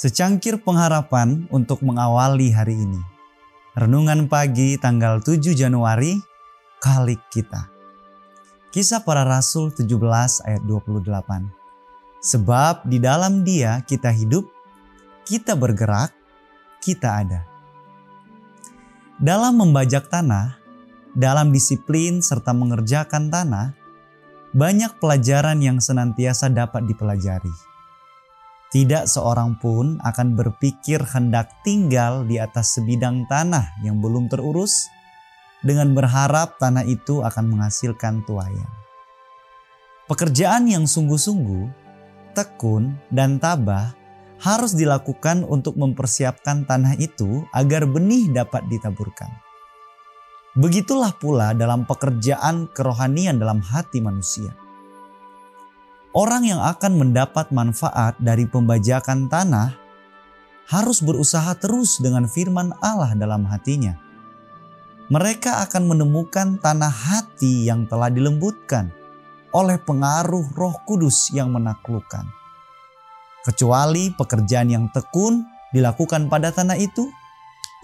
Secangkir pengharapan untuk mengawali hari ini. Renungan pagi tanggal 7 Januari, Kalik kita. Kisah para Rasul 17 ayat 28. Sebab di dalam dia kita hidup, kita bergerak, kita ada. Dalam membajak tanah, dalam disiplin serta mengerjakan tanah, banyak pelajaran yang senantiasa dapat dipelajari. Tidak seorang pun akan berpikir hendak tinggal di atas sebidang tanah yang belum terurus dengan berharap tanah itu akan menghasilkan tuayan. Pekerjaan yang sungguh-sungguh, tekun, dan tabah harus dilakukan untuk mempersiapkan tanah itu agar benih dapat ditaburkan. Begitulah pula dalam pekerjaan kerohanian dalam hati manusia. Orang yang akan mendapat manfaat dari pembajakan tanah harus berusaha terus dengan firman Allah dalam hatinya. Mereka akan menemukan tanah hati yang telah dilembutkan oleh pengaruh Roh Kudus yang menaklukkan. Kecuali pekerjaan yang tekun dilakukan pada tanah itu,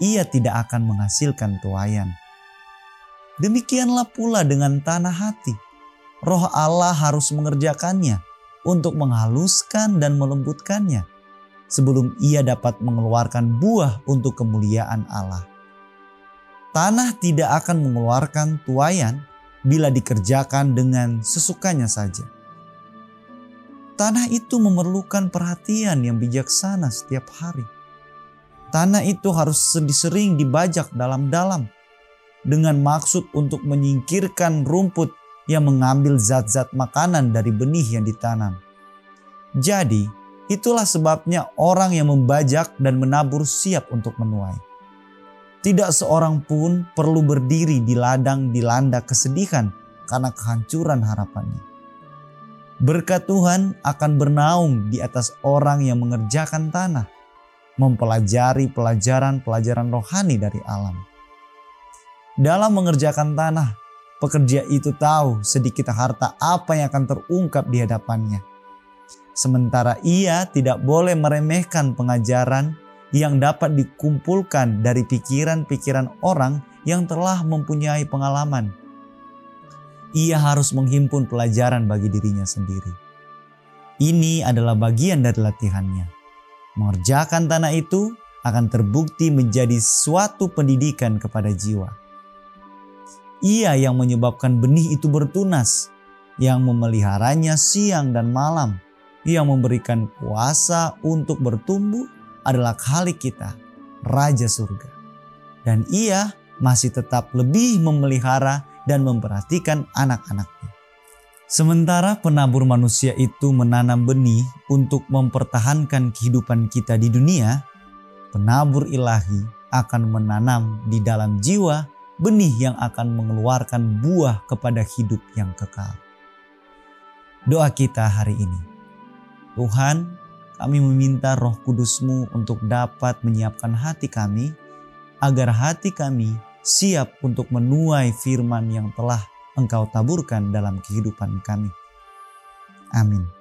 ia tidak akan menghasilkan tuayan. Demikianlah pula dengan tanah hati. Roh Allah harus mengerjakannya untuk menghaluskan dan melembutkannya sebelum ia dapat mengeluarkan buah untuk kemuliaan Allah. Tanah tidak akan mengeluarkan tuayan bila dikerjakan dengan sesukanya saja. Tanah itu memerlukan perhatian yang bijaksana setiap hari. Tanah itu harus sering dibajak dalam-dalam dengan maksud untuk menyingkirkan rumput yang mengambil zat-zat makanan dari benih yang ditanam. Jadi, itulah sebabnya orang yang membajak dan menabur siap untuk menuai. Tidak seorang pun perlu berdiri di ladang dilanda kesedihan karena kehancuran harapannya. Berkat Tuhan akan bernaung di atas orang yang mengerjakan tanah, mempelajari pelajaran-pelajaran rohani dari alam dalam mengerjakan tanah, pekerja itu tahu sedikit harta apa yang akan terungkap di hadapannya. Sementara ia tidak boleh meremehkan pengajaran yang dapat dikumpulkan dari pikiran-pikiran orang yang telah mempunyai pengalaman. Ia harus menghimpun pelajaran bagi dirinya sendiri. Ini adalah bagian dari latihannya. Mengerjakan tanah itu akan terbukti menjadi suatu pendidikan kepada jiwa ia yang menyebabkan benih itu bertunas, yang memeliharanya siang dan malam, yang memberikan kuasa untuk bertumbuh adalah Khalik kita, Raja Surga. Dan ia masih tetap lebih memelihara dan memperhatikan anak-anaknya. Sementara penabur manusia itu menanam benih untuk mempertahankan kehidupan kita di dunia, penabur ilahi akan menanam di dalam jiwa benih yang akan mengeluarkan buah kepada hidup yang kekal. Doa kita hari ini. Tuhan, kami meminta roh kudusmu untuk dapat menyiapkan hati kami, agar hati kami siap untuk menuai firman yang telah engkau taburkan dalam kehidupan kami. Amin.